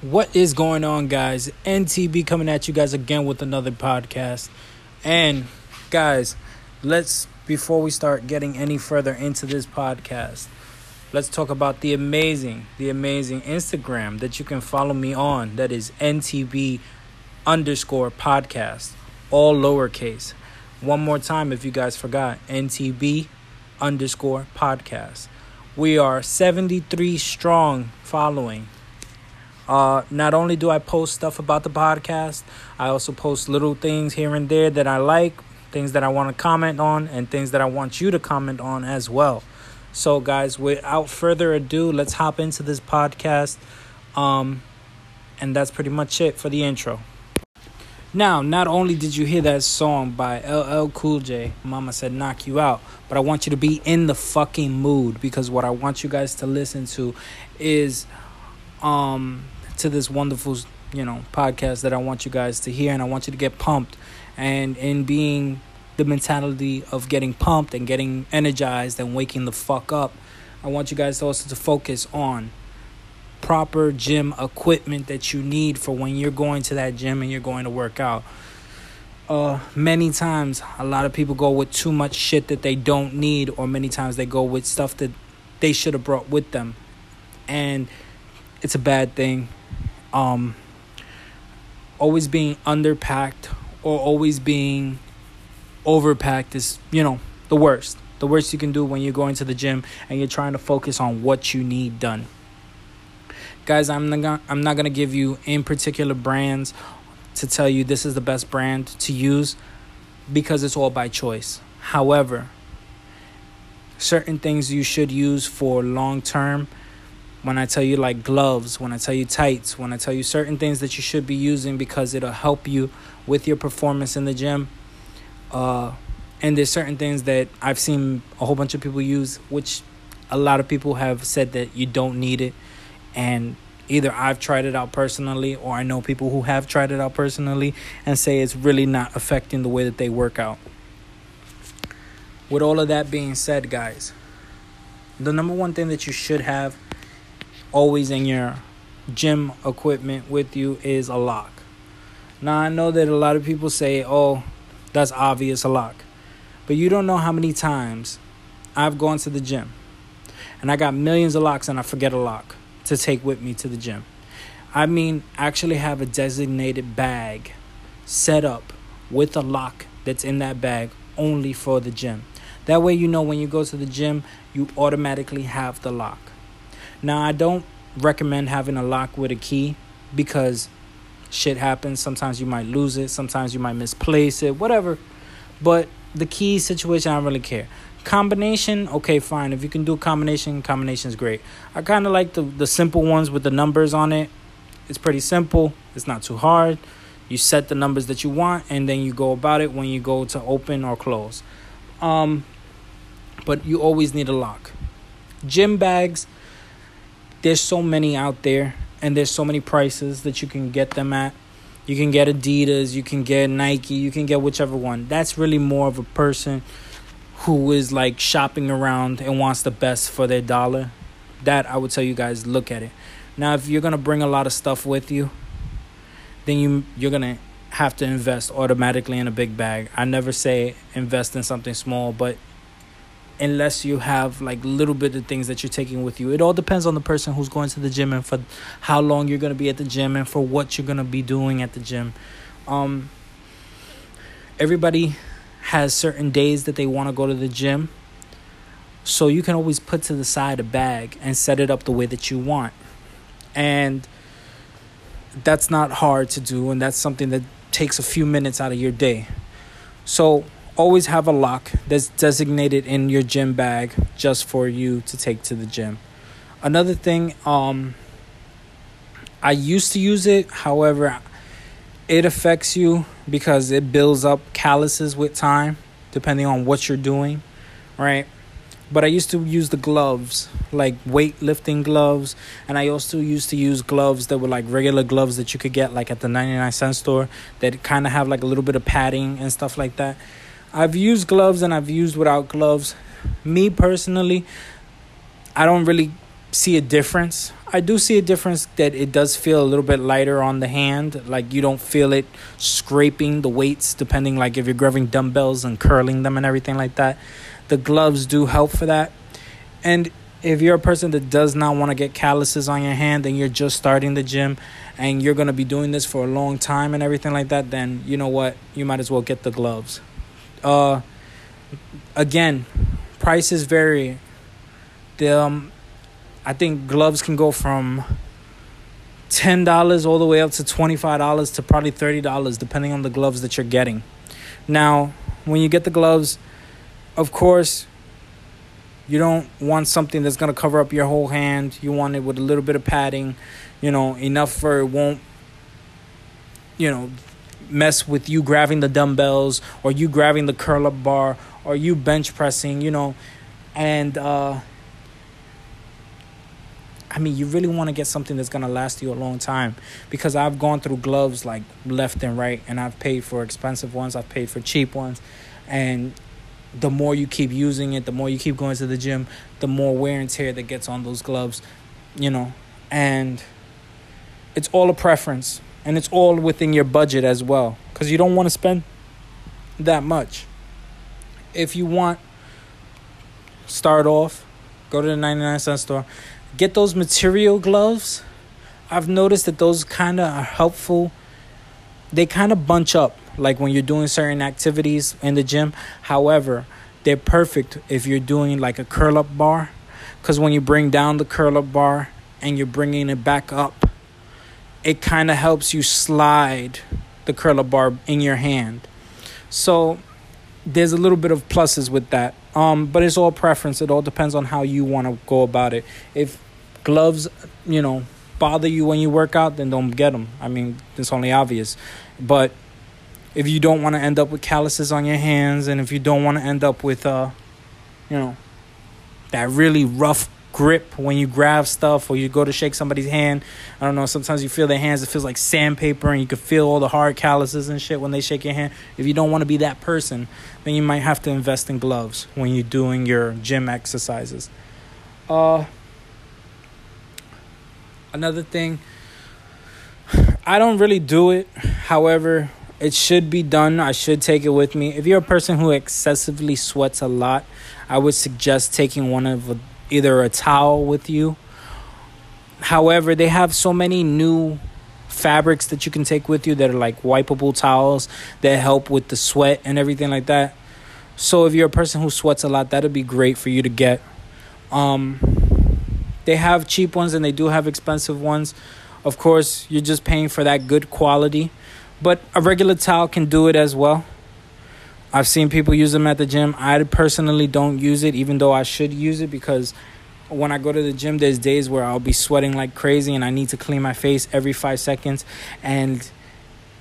What is going on, guys? NTB coming at you guys again with another podcast. And, guys, let's, before we start getting any further into this podcast, let's talk about the amazing, the amazing Instagram that you can follow me on. That is NTB underscore podcast, all lowercase. One more time, if you guys forgot, NTB underscore podcast. We are 73 strong following uh, not only do I post stuff about the podcast, I also post little things here and there that I like, things that I want to comment on, and things that I want you to comment on as well. So, guys, without further ado, let's hop into this podcast. Um, and that's pretty much it for the intro. Now, not only did you hear that song by LL Cool J, Mama said knock you out, but I want you to be in the fucking mood because what I want you guys to listen to is um to this wonderful, you know, podcast that I want you guys to hear and I want you to get pumped. And in being the mentality of getting pumped and getting energized and waking the fuck up, I want you guys also to focus on proper gym equipment that you need for when you're going to that gym and you're going to work out. Uh, many times, a lot of people go with too much shit that they don't need, or many times they go with stuff that they should have brought with them, and it's a bad thing um, always being underpacked or always being overpacked is, you know, the worst. The worst you can do when you're going to the gym and you're trying to focus on what you need done. Guys, I'm not gonna, I'm not going to give you in particular brands to tell you this is the best brand to use because it's all by choice. However, certain things you should use for long term when I tell you like gloves, when I tell you tights, when I tell you certain things that you should be using because it'll help you with your performance in the gym. Uh, and there's certain things that I've seen a whole bunch of people use, which a lot of people have said that you don't need it. And either I've tried it out personally or I know people who have tried it out personally and say it's really not affecting the way that they work out. With all of that being said, guys, the number one thing that you should have always in your gym equipment with you is a lock. Now, I know that a lot of people say, oh, that's obvious, a lock. But you don't know how many times I've gone to the gym and I got millions of locks and I forget a lock to take with me to the gym. I mean, actually have a designated bag set up with a lock that's in that bag only for the gym. That way, you know when you go to the gym, you automatically have the lock. Now, I don't recommend having a lock with a key because shit happens. Sometimes you might lose it, sometimes you might misplace it, whatever. But the key situation, I don't really care. Combination, okay, fine. If you can do combination, combination is great. I kind of like the, the simple ones with the numbers on it. It's pretty simple, it's not too hard. You set the numbers that you want, and then you go about it when you go to open or close. Um, but you always need a lock. Gym bags, there's so many out there and there's so many prices that you can get them at. You can get Adidas, you can get Nike, you can get whichever one. That's really more of a person who is like shopping around and wants the best for their dollar. That I would tell you guys look at it. Now if you're going to bring a lot of stuff with you, then you you're going to have to invest automatically in a big bag. I never say invest in something small, but unless you have like little bit of things that you're taking with you. It all depends on the person who's going to the gym and for how long you're going to be at the gym and for what you're going to be doing at the gym. Um everybody has certain days that they want to go to the gym. So you can always put to the side a bag and set it up the way that you want. And that's not hard to do and that's something that takes a few minutes out of your day. So always have a lock that's designated in your gym bag just for you to take to the gym. Another thing, um, I used to use it, however, it affects you because it builds up calluses with time, depending on what you're doing, right? But I used to use the gloves, like weightlifting gloves, and I also used to use gloves that were like regular gloves that you could get like at the 99 cent store that kind of have like a little bit of padding and stuff like that I've used gloves and I've used without gloves. Me personally, I don't really see a difference. I do see a difference that it does feel a little bit lighter on the hand. Like you don't feel it scraping the weights, depending like if you're grabbing dumbbells and curling them and everything like that. The gloves do help for that. And if you're a person that does not want to get calluses on your hand and you're just starting the gym and you're going to be doing this for a long time and everything like that, then you know what? You might as well get the gloves. Uh, again, prices vary. The, um, I think gloves can go from ten dollars all the way up to twenty five dollars to probably thirty dollars, depending on the gloves that you're getting. Now, when you get the gloves, of course, you don't want something that's gonna cover up your whole hand. You want it with a little bit of padding, you know, enough for it won't, you know, mess with you grabbing the dumbbells or you grabbing the curl up bar or you bench pressing, you know, and uh I mean, you really want to get something that's going to last you a long time because I've gone through gloves like left and right and I've paid for expensive ones, I've paid for cheap ones. And the more you keep using it, the more you keep going to the gym, the more wear and tear that gets on those gloves, you know. And it's all a preference and it's all within your budget as well because you don't want to spend that much. If you want, start off, go to the 99 cent store get those material gloves. I've noticed that those kind of are helpful. They kind of bunch up like when you're doing certain activities in the gym. However, they're perfect if you're doing like a curl up bar cuz when you bring down the curl up bar and you're bringing it back up, it kind of helps you slide the curl up bar in your hand. So there's a little bit of pluses with that. Um, but it's all preference. It all depends on how you want to go about it. If gloves, you know, bother you when you work out, then don't get them. I mean, it's only obvious. But if you don't want to end up with calluses on your hands, and if you don't want to end up with, uh, you know, that really rough grip when you grab stuff or you go to shake somebody's hand. I don't know, sometimes you feel their hands, it feels like sandpaper and you can feel all the hard calluses and shit when they shake your hand. If you don't want to be that person, then you might have to invest in gloves when you're doing your gym exercises. Uh another thing I don't really do it. However, it should be done. I should take it with me. If you're a person who excessively sweats a lot, I would suggest taking one of either a towel with you. However, they have so many new fabrics that you can take with you that are like wipeable towels that help with the sweat and everything like that. So if you're a person who sweats a lot, that'd be great for you to get. Um, they have cheap ones and they do have expensive ones. Of course, you're just paying for that good quality, but a regular towel can do it as well. I've seen people use them at the gym. I personally don't use it, even though I should use it because when I go to the gym, there's days where I'll be sweating like crazy and I need to clean my face every five seconds. And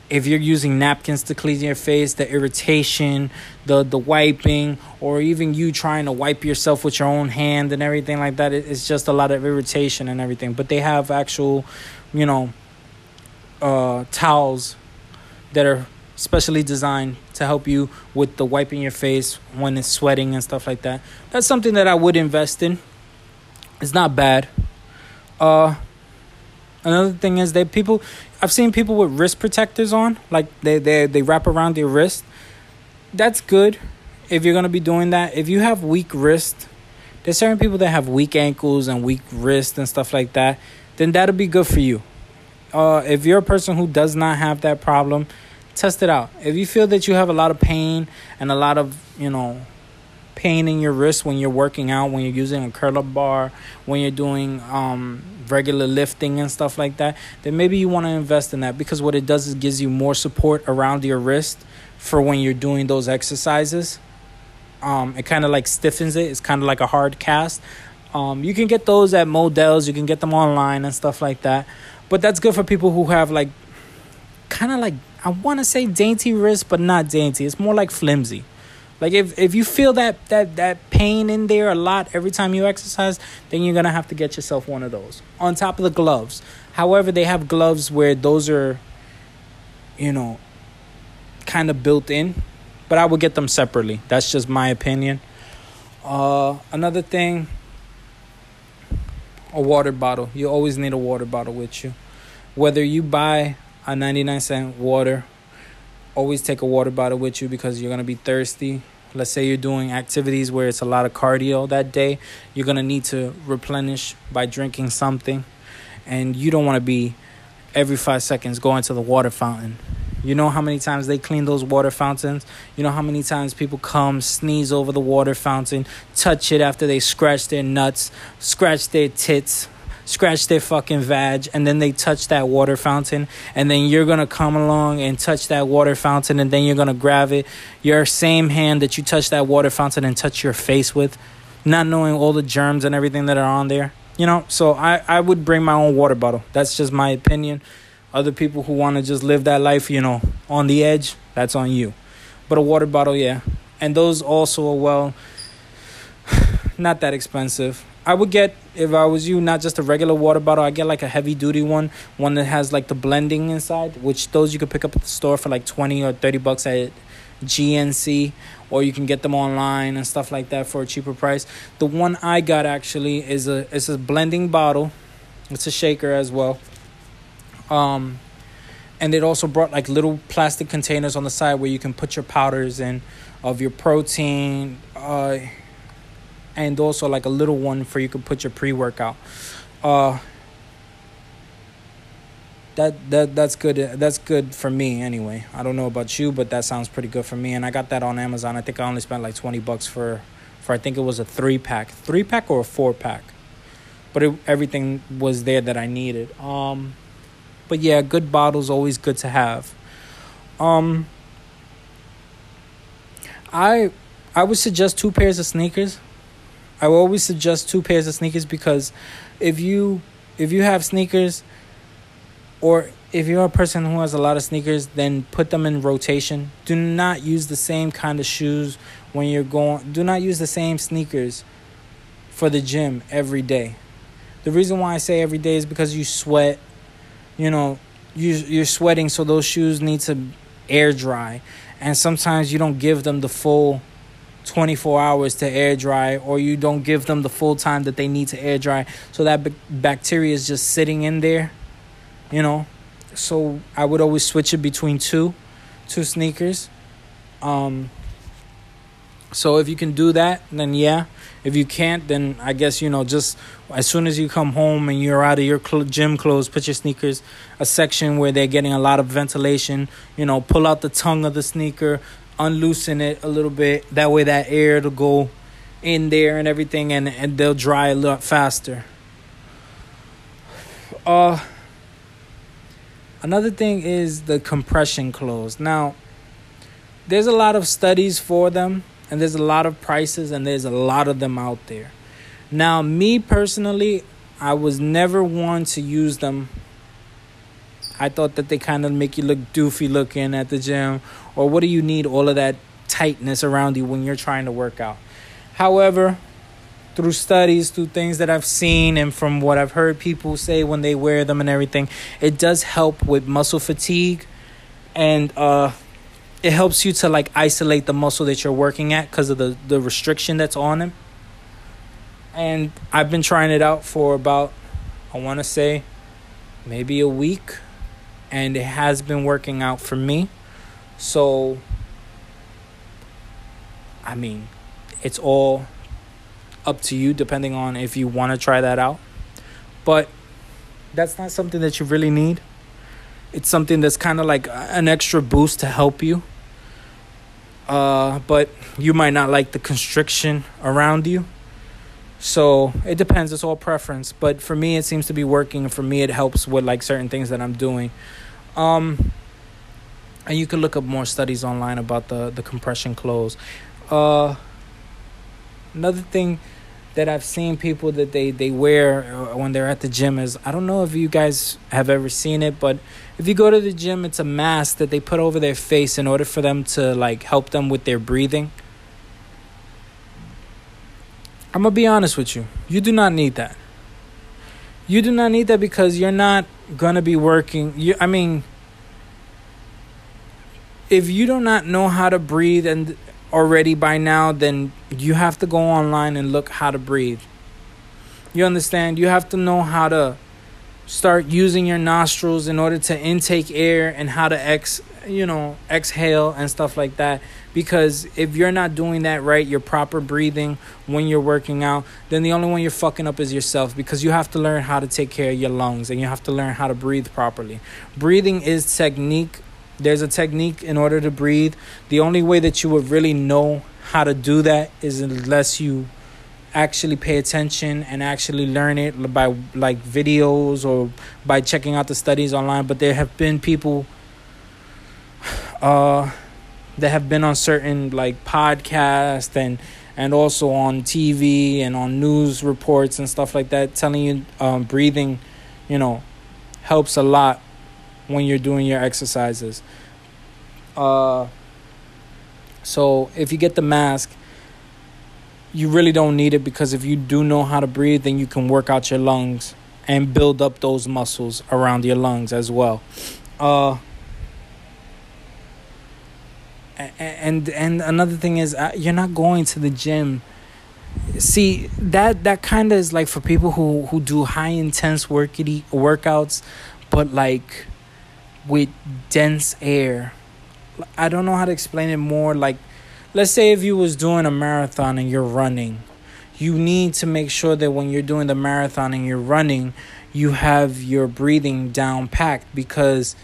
if you're using napkins to clean your face, the irritation, the the wiping, or even you trying to wipe yourself with your own hand and everything like that, it's just a lot of irritation and everything. But they have actual, you know, uh, towels that are specially designed to help you with the wiping your face when it's sweating and stuff like that. That's something that I would invest in. It's not bad. Uh, Another thing is that people, I've seen people with wrist protectors on, like they they they wrap around their wrist. That's good if you're gonna be doing that. If you have weak wrist, there's certain people that have weak ankles and weak wrist and stuff like that. Then that'll be good for you. Uh, if you're a person who does not have that problem, test it out. If you feel that you have a lot of pain and a lot of you know pain in your wrist when you're working out, when you're using a curl up bar, when you're doing um, regular lifting and stuff like that, then maybe you want to invest in that because what it does is gives you more support around your wrist for when you're doing those exercises. Um, it kind of like stiffens it. It's kind of like a hard cast. Um, you can get those at Modell's. You can get them online and stuff like that. But that's good for people who have like kind of like I want to say dainty wrist, but not dainty. It's more like flimsy. Like if if you feel that that that pain in there a lot every time you exercise, then you're gonna have to get yourself one of those on top of the gloves. However, they have gloves where those are, you know, kind of built in, but I would get them separately. That's just my opinion. Uh, another thing. a water bottle. You always need a water bottle with you. Whether you buy a 99 cent water, always take a water bottle with you because you're going to be thirsty. Let's say you're doing activities where it's a lot of cardio that day, you're going to need to replenish by drinking something. And you don't want to be every five seconds going to the water fountain. You know how many times they clean those water fountains? You know how many times people come, sneeze over the water fountain, touch it after they scratch their nuts, scratch their tits, scratch their fucking vag, and then they touch that water fountain, and then you're gonna come along and touch that water fountain, and then you're gonna grab it, your same hand that you touch that water fountain and touch your face with, not knowing all the germs and everything that are on there. You know, so I, I would bring my own water bottle. That's just my opinion. Other people who want to just live that life, you know, on the edge, that's on you. But a water bottle, yeah. And those also are well, not that expensive. I would get if I was you, not just a regular water bottle. I get like a heavy duty one, one that has like the blending inside, which those you could pick up at the store for like twenty or thirty bucks at GNC, or you can get them online and stuff like that for a cheaper price. The one I got actually is a it's a blending bottle. It's a shaker as well. Um, and it also brought like little plastic containers on the side where you can put your powders in of your protein. Uh, and also like a little one for you could put your pre workout. Uh, that that that's good. That's good for me anyway. I don't know about you, but that sounds pretty good for me. And I got that on Amazon. I think I only spent like twenty bucks for, for I think it was a three pack, three pack or a four pack, but it, everything was there that I needed. Um, but yeah, good bottles always good to have. Um, I I would suggest two pairs of sneakers. I will always suggest two pairs of sneakers because if you if you have sneakers or if you're a person who has a lot of sneakers, then put them in rotation. Do not use the same kind of shoes when you're going do not use the same sneakers for the gym every day. The reason why I say every day is because you sweat, you know, you you're sweating so those shoes need to air dry and sometimes you don't give them the full 24 hours to air dry or you don't give them the full time that they need to air dry so that b- bacteria is just sitting in there you know? So i would always switch it between two two sneakers. Um so if you can do that then yeah. If you can't then i guess you know just as soon as you come home and you're out of your cl- gym clothes put your sneakers a section where they're getting a lot of ventilation you know pull out the tongue of the sneaker unloosen it a little bit. That way, that air to go in there and everything, and and they'll dry a lot faster. Uh, another thing is the compression clothes. Now, there's a lot of studies for them, and there's a lot of prices, and there's a lot of them out there. Now, me personally, I was never one to use them I thought that they kind of make you look doofy looking at the gym. Or what do you need all of that tightness around you when you're trying to work out? However, through studies, through things that I've seen, and from what I've heard people say when they wear them and everything, it does help with muscle fatigue. And uh, it helps you to like isolate the muscle that you're working at because of the, the restriction that's on them. And I've been trying it out for about, I want to say, maybe a week and it has been working out for me. So, I mean, it's all up to you depending on if you want to try that out. But that's not something that you really need. It's something that's kind of like an extra boost to help you. Uh, but you might not like the constriction around you. So it depends. It's all preference. But for me, it seems to be working. For me, it helps with like certain things that I'm doing. Um, and you can look up more studies online about the the compression clothes. Uh, another thing that I've seen people that they they wear uh, when they're at the gym is I don't know if you guys have ever seen it, but if you go to the gym, it's a mask that they put over their face in order for them to like help them with their breathing. I'm gonna be honest with you. You do not need that. You do not need that because you're not gonna be working. You, I mean, if you do not know how to breathe and already by now, then you have to go online and look how to breathe. You understand? You have to know how to start using your nostrils in order to intake air and how to ex you know exhale and stuff like that because if you're not doing that right your proper breathing when you're working out then the only one you're fucking up is yourself because you have to learn how to take care of your lungs and you have to learn how to breathe properly breathing is technique there's a technique in order to breathe. The only way that you would really know how to do that is unless you actually pay attention and actually learn it by like videos or by checking out the studies online. But there have been people uh that have been on certain like podcasts and and also on TV and on news reports and stuff like that. Telling you um, breathing you know helps a lot when you're doing your exercises uh so if you get the mask you really don't need it because if you do know how to breathe, then you can work out your lungs and build up those muscles around your lungs as well. Uh, and and another thing is uh, you're not going to the gym. See that that kind of is like for people who who do high intense workity workouts, but like with dense air. I don't know how to explain it more. Like let's say if you was doing a marathon and you're running you need to make sure that when you're doing the marathon and you're running you have your breathing down packed because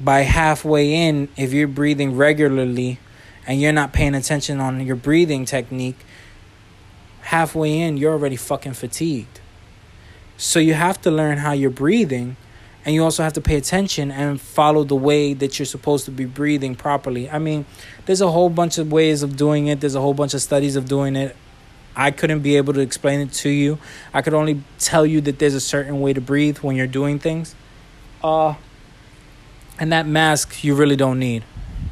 by halfway in if you're breathing regularly and you're not paying attention on your breathing technique halfway in you're already fucking fatigued so you have to learn how you're breathing and you also have to pay attention and follow the way that you're supposed to be breathing properly. I mean, there's a whole bunch of ways of doing it, there's a whole bunch of studies of doing it. I couldn't be able to explain it to you. I could only tell you that there's a certain way to breathe when you're doing things. Uh and that mask you really don't need.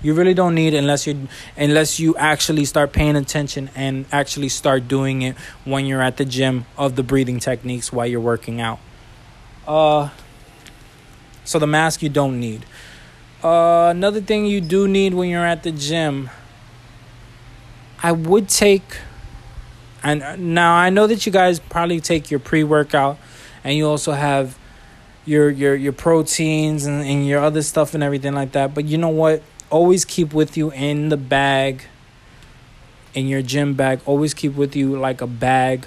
You really don't need unless you unless you actually start paying attention and actually start doing it when you're at the gym of the breathing techniques while you're working out. Uh so the mask you don't need. Uh, another thing you do need when you're at the gym, I would take. And now I know that you guys probably take your pre-workout, and you also have your your your proteins and, and your other stuff and everything like that. But you know what? Always keep with you in the bag. In your gym bag, always keep with you like a bag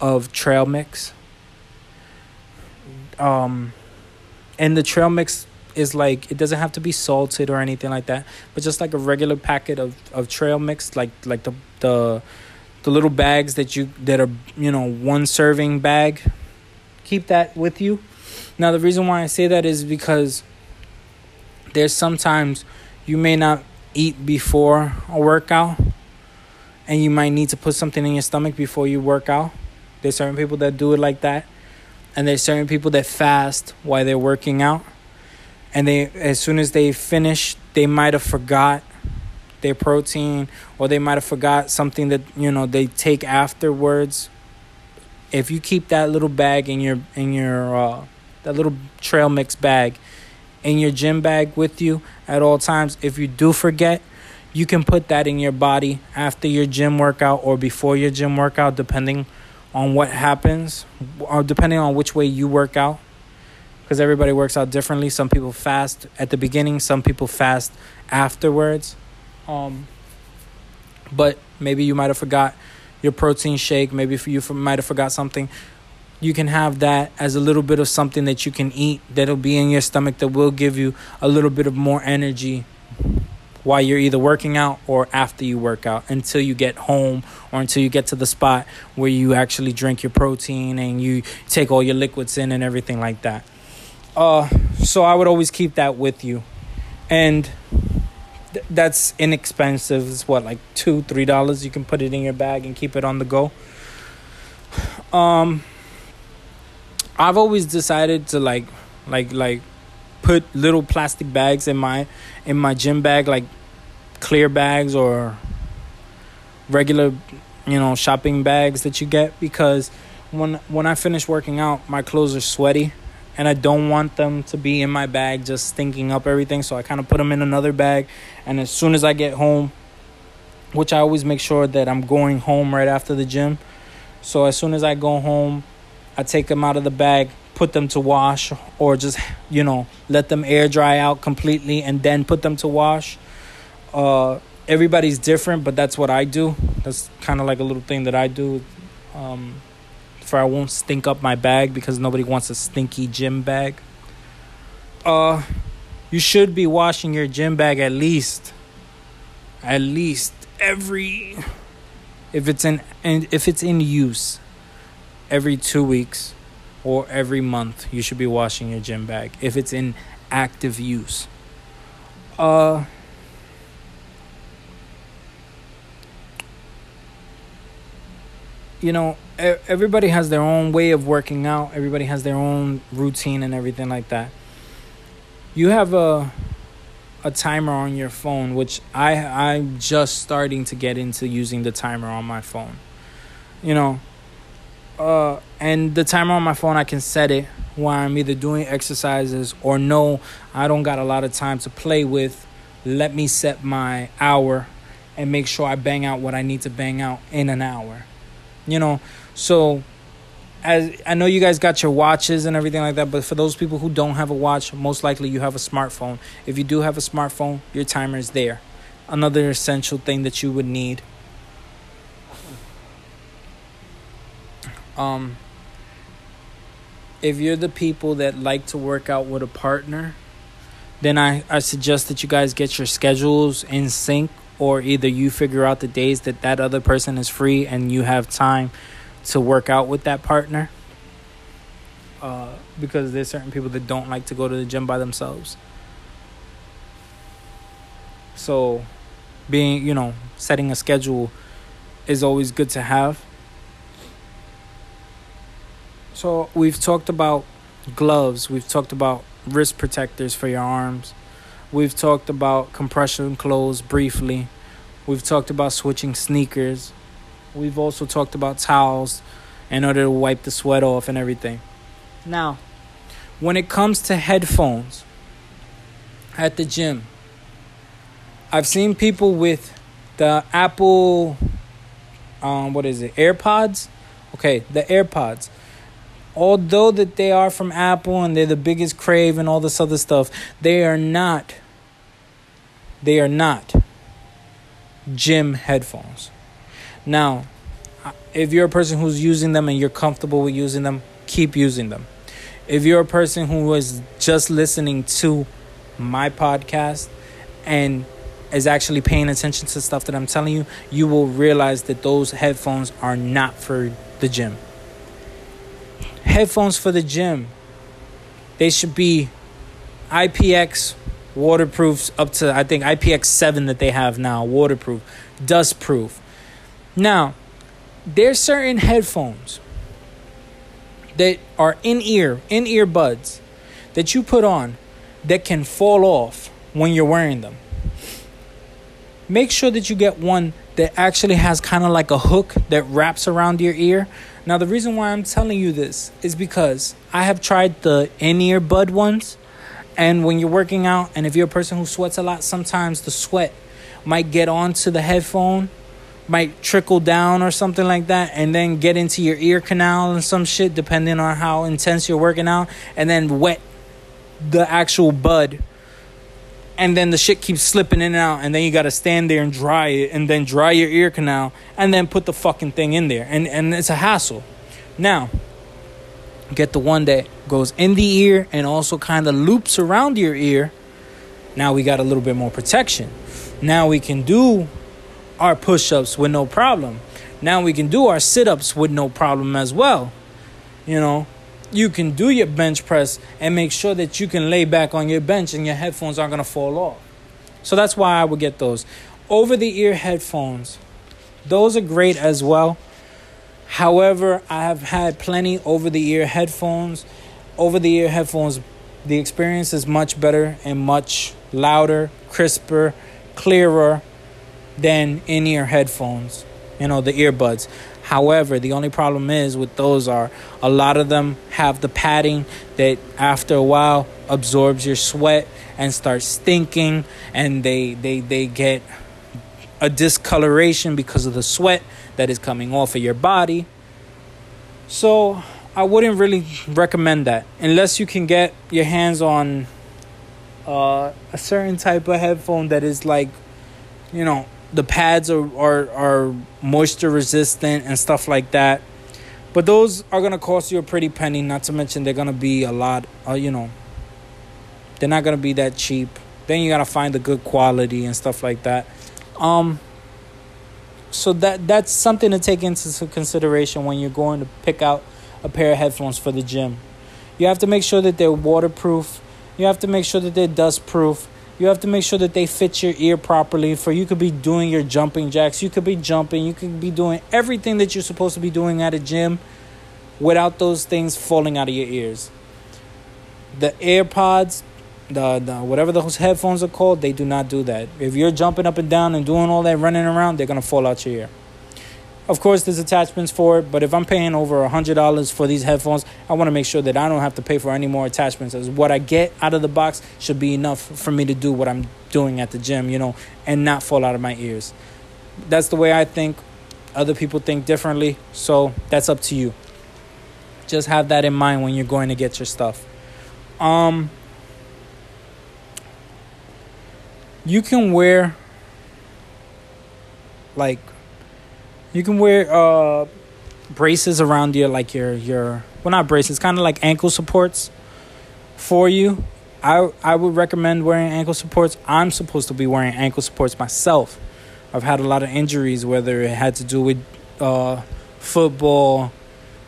of trail mix. Um and the trail mix is like it doesn't have to be salted or anything like that but just like a regular packet of, of trail mix like like the the the little bags that you that are you know one serving bag. Keep that with you. Now the reason why i say that is because there's sometimes you may not eat before a workout and you might need to put something in your stomach before you work out. There's certain people that do it like that and there's certain people that fast while they're working out. And they as soon as they finish they might have forgot their protein or they might have forgot something that you know they take afterwards. If you keep that little bag in your in your uh, that little trail mix bag in your gym bag with you at all times if you do forget you can put that in your body after your gym workout or before your gym workout depending on what happens, or depending on which way you work out, because everybody works out differently. Some people fast at the beginning, some people fast afterwards. Um, but maybe you might have forgot your protein shake. Maybe you might have forgot something. You can have that as a little bit of something that you can eat that'll be in your stomach that will give you a little bit of more energy while you're either working out or after you work out until you get home or until you get to the spot where you actually drink your protein and you take all your liquids in and everything like that. Uh, so I would always keep that with you, and th- that's inexpensive. It's what like two, three dollars. You can put it in your bag and keep it on the go. Um, I've always decided to like, like, like put little plastic bags in my in my gym bag like clear bags or regular you know shopping bags that you get because when when I finish working out my clothes are sweaty and I don't want them to be in my bag just stinking up everything. So I kind of put them in another bag and as soon as I get home which I always make sure that I'm going home right after the gym. So as soon as I go home, I take them out of the bag, put them to wash, or just, you know, let them air dry out completely and then put them to wash. Uh, everybody's different, but that's what I do. That's kind of like a little thing that I do. Um, for I won't stink up my bag because nobody wants a stinky gym bag. Uh, you should be washing your gym bag at least, at least every if it's in and if it's in use every two weeks or every month you should be washing your gym bag if it's in active use. Uh you know everybody has their own way of working out. Everybody has their own routine and everything like that. You have a a timer on your phone, which I I'm just starting to get into using the timer on my phone. You know, uh, and the timer on my phone I can set it while I'm either doing exercises or no, I don't got a lot of time to play with. Let me set my hour and make sure I bang out what I need to bang out in an hour. You know, so as I know you guys got your watches and everything like that, but for those people who don't have a watch, most likely you have a smartphone. If you do have a smartphone, your timer is there. Another essential thing that you would need. Um if you're the people that like to work out with a partner, then I, I suggest that you guys get your schedules in sync or either you figure out the days that that other person is free and you have time to work out with that partner. Uh, because there's certain people that don't like to go to the gym by themselves. So, being, you know, setting a schedule is always good to have. So, we've talked about gloves, we've talked about wrist protectors for your arms, we've talked about compression clothes briefly, we've talked about switching sneakers, We've also talked about towels in order to wipe the sweat off and everything. Now, when it comes to headphones at the gym, I've seen people with the Apple, um, what is it, AirPods? Okay, the AirPods. Although that they are from Apple and they're the biggest crave and all this other stuff, they are not. They are not gym headphones. Now, if you're a person who's using them and you're comfortable with using them, keep using them. If you're a person who is just listening to my podcast and is actually paying attention to stuff that I'm telling you, you will realize that those headphones are not for the gym. Headphones for the gym, they should be IPX waterproofs up to I think IPX 7 that they have now, waterproof, dust proof now, there's certain headphones that are in ear, in ear buds that you put on that can fall off when you're wearing them. Make sure that you get one that actually has kind of like a hook that wraps around your ear. Now, the reason why I'm telling you this is because I have tried the in ear bud ones. And when you're working out, and if you're a person who sweats a lot, sometimes the sweat might get onto the headphone might trickle down or something like that and then get into your ear canal and some shit depending on how intense you're working out and then wet the actual bud and then the shit keeps slipping in and out and then you got to stand there and dry it and then dry your ear canal and then put the fucking thing in there. And and it's a hassle. Now get the one that goes in the ear and also kind of loops around your ear. Now we got a little bit more protection. Now we can do our push ups with no problem. Now we can do our sit ups with no problem as well. You know, you can do your bench press and make sure that you can lay back on your bench and your headphones aren't going to fall off. So that's why I would get those. Over the ear headphones, those are great as well. However, I have had plenty over the ear headphones. Over the ear headphones, the experience is much better and much louder, crisper, clearer than in ear headphones, you know, the earbuds. However, the only problem is with those are a lot of them have the padding that after a while absorbs your sweat and starts stinking and they they they get a discoloration because of the sweat that is coming off of your body. So I wouldn't really recommend that unless you can get your hands on uh, a certain type of headphone that is like, you know, the pads are, are, are moisture resistant and stuff like that. But those are gonna cost you a pretty penny. Not to mention they're gonna be a lot. Uh, you know, they're not gonna be that cheap. Then you gotta find the good quality and stuff like that. Um. So that that's something to take into consideration when you're going to pick out a pair of headphones for the gym. You have to make sure that they're waterproof. You have to make sure that they're dust proof. You have to make sure that they fit your ear properly. For you could be doing your jumping jacks, you could be jumping, you could be doing everything that you're supposed to be doing at a gym without those things falling out of your ears. The AirPods, the, the whatever those headphones are called, they do not do that. If you're jumping up and down and doing all that running around, they're gonna fall out your ear. Of course, there's attachments for it, but if I'm paying over a hundred dollars for these headphones, I want to make sure that I don't have to pay for any more attachments. As what I get out of the box should be enough for me to do what I'm doing at the gym, you know, and not fall out of my ears. That's the way I think. Other people think differently, so that's up to you. Just have that in mind when you're going to get your stuff. Um, you can wear like you can wear uh, braces around your like your your well not braces, kind of like ankle supports for you. I I would recommend wearing ankle supports. I'm supposed to be wearing ankle supports myself. I've had a lot of injuries, whether it had to do with uh, football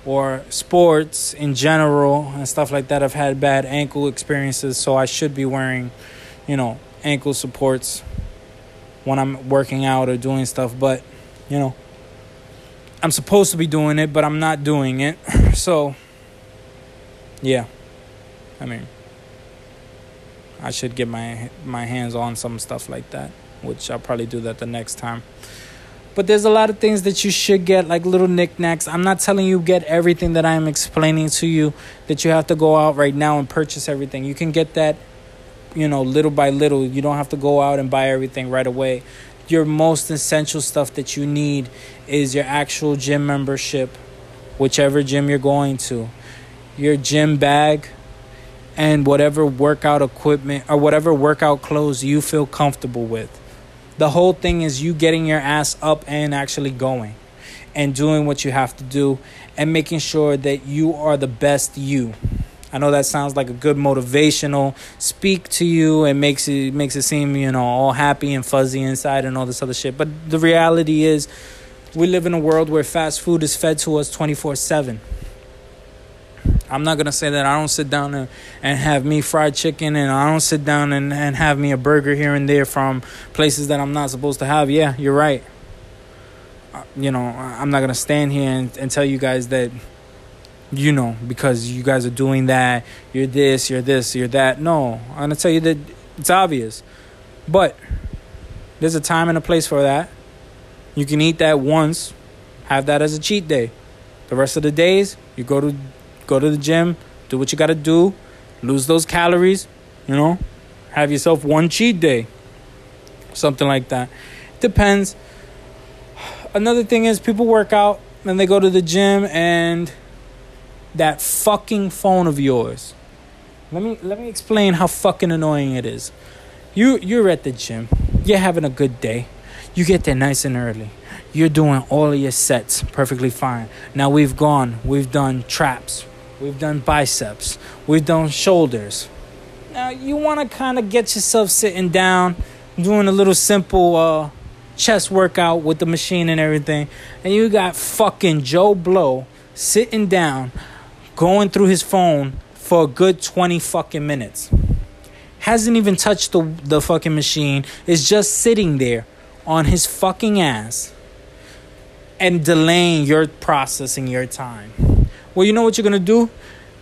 or sports in general and stuff like that. I've had bad ankle experiences, so I should be wearing, you know, ankle supports when I'm working out or doing stuff. But, you know, I'm supposed to be doing it, but I'm not doing it. So, yeah. I mean, I should get my my hands on some stuff like that, which I'll probably do that the next time. But there's a lot of things that you should get, like little knickknacks. I'm not telling you get everything that I am explaining to you that you have to go out right now and purchase everything. You can get that, you know, little by little. You don't have to go out and buy everything right away your most essential stuff that you need is your actual gym membership, whichever gym you're going to, your gym bag, and whatever workout equipment or whatever workout clothes you feel comfortable with. The whole thing is you getting your ass up and actually going and doing what you have to do and making sure that you are the best you. I know that sounds like a good motivational speak to you and makes it makes it seem, you know, all happy and fuzzy inside and all this other shit. But the reality is we live in a world where fast food is fed to us 24/7. I'm not gonna say that I don't sit down and, and have me fried chicken and I don't sit down and, and have me a burger here and there from places that I'm not supposed to have. Yeah, you're right. Uh, you know, I'm not gonna stand here and, and tell you guys that you know, because you guys are doing that, you're this, you're this, you're that. No, I'm gonna tell you that it's obvious. But there's a time and a place for that. You can eat that once, have that as a cheat day. The rest of the days, you go to go to the gym, do what you gotta do, lose those calories, you know, have yourself one cheat day. Something like that. Depends. Another thing is people work out and they go to the gym and that fucking phone of yours. Let me let me explain how fucking annoying it is. You you're at the gym. You're having a good day. You get there nice and early. You're doing all of your sets perfectly fine. Now we've gone, we've done traps, we've done biceps, we've done shoulders. Now you want to kind of get yourself sitting down, doing a little simple uh, chest workout with the machine and everything, and you got fucking Joe Blow sitting down going through his phone for a good 20 fucking minutes. Hasn't even touched the, the fucking machine, is just sitting there on his fucking ass and delaying your processing your time. Well, you know what you're gonna do?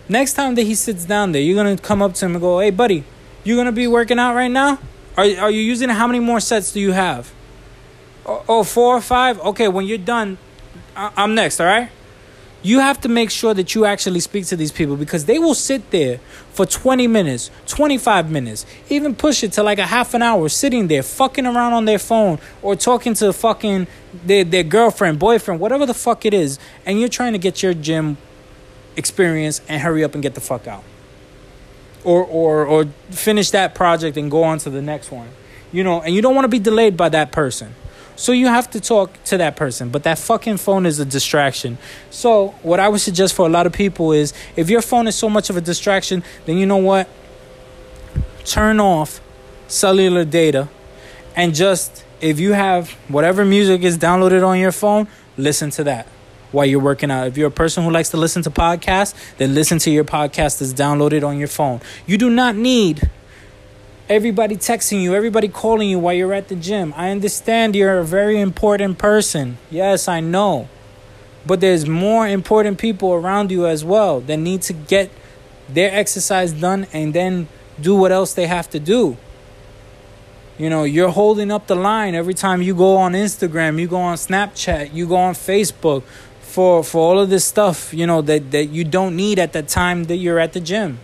Next time that he sits down there, you're gonna come up to him and go, Hey, buddy, you gonna be working out right now? Are, are you using How many more sets do you have? Oh, oh four or five? Okay, when you're done, I- I'm next, all right? You have to make sure that you actually speak to these people because they will sit there for 20 minutes, 25 minutes, even push it to like a half an hour sitting there fucking around on their phone or talking to fucking their, their girlfriend, boyfriend, whatever the fuck it is, and you're trying to get your gym experience and hurry up and get the fuck out. Or or or finish that project and go on to the next one. You know, and you don't want to be delayed by that person. So you have to talk to that person, but that fucking phone is a distraction. So what I would suggest for a lot of people is if your phone is so much of a distraction, then you know what? Turn off cellular data and just if you have whatever music is downloaded on your phone, listen to that while you're working out. If you're a person who likes to listen to podcasts, then listen to your podcast that's downloaded on your phone. You do not need everybody texting you, everybody calling you while you're at the gym. I understand you're a very important person. Yes, I know. But there's more important people around you as well that need to get their exercise done and then do what else they have to do. You know, you're holding up the line every time you go on Instagram, you go on Snapchat, you go on Facebook for for all of this stuff, you know, that that you don't need at the time that you're at the gym.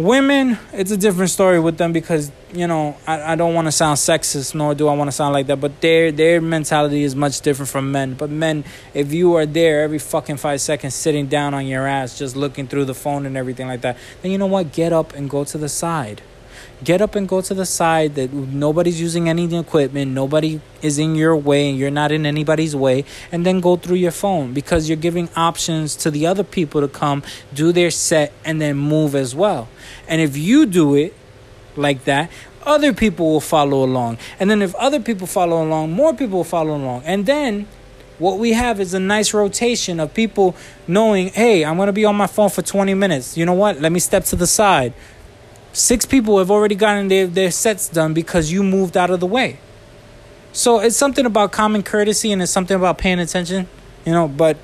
Women, it's a different story with them because, you know, I, I don't want to sound sexist nor do I want to sound like that, but their their mentality is much different from men. But men, if you are there every fucking five seconds sitting down on your ass, just looking through the phone and everything like that, then you know what? Get up and go to the side get up and go to the side that nobody's using any equipment nobody is in your way and you're not in anybody's way and then go through your phone because you're giving options to the other people to come do their set and then move as well and if you do it like that other people will follow along and then if other people follow along more people will follow along and then what we have is a nice rotation of people knowing, hey, I'm going to be on my phone for 20 minutes. You know what? Let me step to the side. Six people have already gotten their, their sets done because you moved out of the way. So it's something about common courtesy and it's something about paying attention, you know, but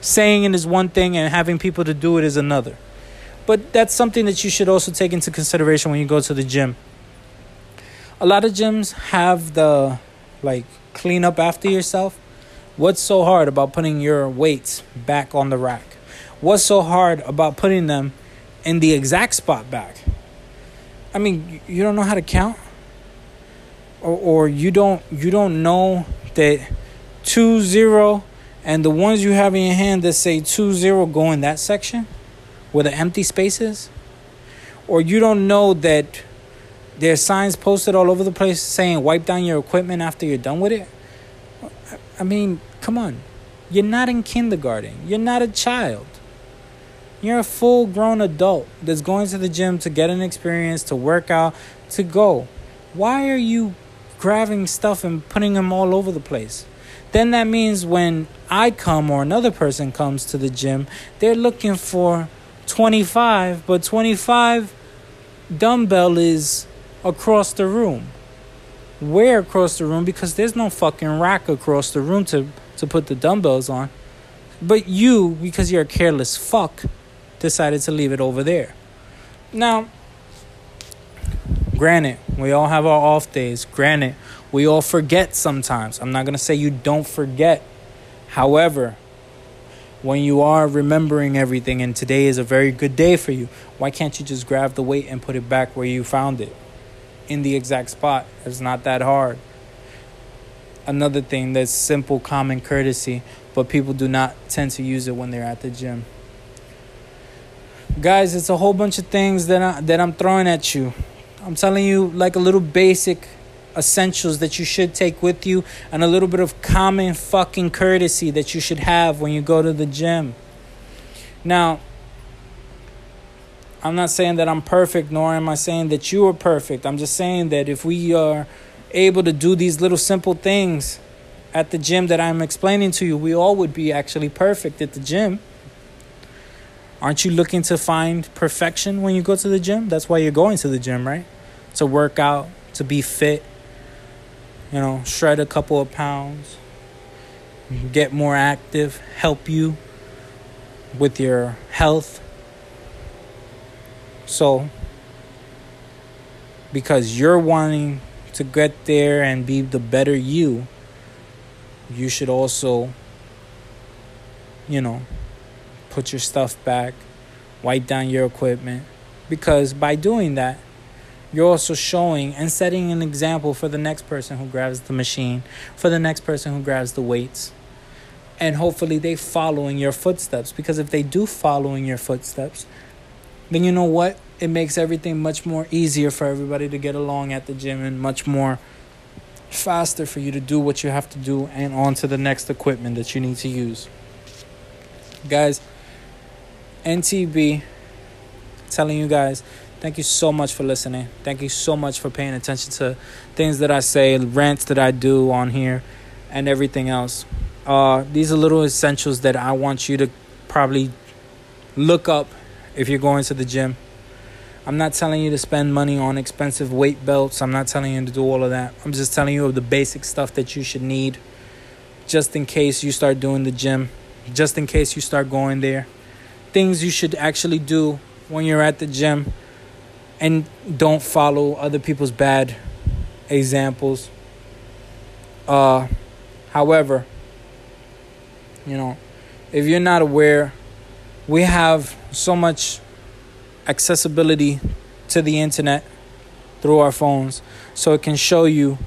saying it is one thing and having people to do it is another. But that's something that you should also take into consideration when you go to the gym. A lot of gyms have the like clean up after yourself. What's so hard about putting your weights back on the rack? What's so hard about putting them in the exact spot back? I mean, you don't know how to count, or or you don't you don't know that two zero and the ones you have in your hand that say two zero go in that section where the empty space is, or you don't know that there's signs posted all over the place saying wipe down your equipment after you're done with it. I mean, come on. You're not in kindergarten. You're not a child. You're a full grown adult that's going to the gym to get an experience, to work out, to go. Why are you grabbing stuff and putting them all over the place? Then that means when I come or another person comes to the gym, they're looking for 25, but 25 dumbbell is across the room. Where across the room? Because there's no fucking rack across the room to, to put the dumbbells on. But you, because you're a careless fuck, decided to leave it over there. Now, granted, we all have our off days. Granted, we all forget sometimes. I'm not going to say you don't forget. However, when you are remembering everything and today is a very good day for you, why can't you just grab the weight and put it back where you found it? In the exact spot. It's not that hard. Another thing that's simple common courtesy, but people do not tend to use it when they're at the gym guys it's a whole bunch of things that I, that I'm throwing at you I'm telling you like a little basic essentials that you should take with you and a little bit of common fucking courtesy that you should have when you go to the gym now I'm not saying that I'm perfect nor am I saying that you are perfect I'm just saying that if we are able to do these little simple things at the gym that I'm explaining to you we all would be actually perfect at the gym Aren't you looking to find perfection when you go to the gym? That's why you're going to the gym, right? To work out, to be fit, you know, shred a couple of pounds, mm-hmm. get more active, help you with your health. So, because you're wanting to get there and be the better you, you should also, you know, put your stuff back, wipe down your equipment. Because by doing that, you're also showing and setting an example for the next person who grabs the machine, for the next person who grabs the weights. and hopefully they follow in your footsteps because if they do follow in your footsteps then you know what it makes everything much more easier for everybody to get along at the gym and much more faster for you to do what you have to do and on to the next equipment that you need to use guys ntb telling you guys thank you so much for listening thank you so much for paying attention to things that i say rants that i do on here and everything else uh, these are little essentials that I want you to probably look up if you're going to the gym. I'm not telling you to spend money on expensive weight belts. I'm not telling you to do all of that. I'm just telling you of the basic stuff that you should need just in case you start doing the gym, just in case you start going there. Things you should actually do when you're at the gym and don't follow other people's bad examples. Uh, however, you know, if you're not aware, we have so much accessibility to the internet through our phones. So it can show you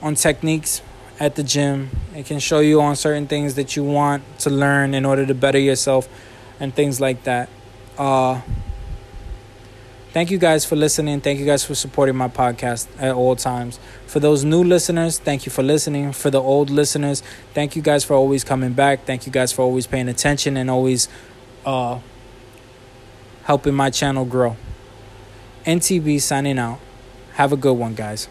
on techniques at the gym. It can show you on certain things that you want to learn in order to better yourself and things like that. Uh, Thank you guys for listening. Thank you guys for supporting my podcast at all times. For those new listeners, thank you for listening. For the old listeners, thank you guys for always coming back. Thank you guys for always paying attention and always uh, helping my channel grow. NTB signing out. Have a good one, guys.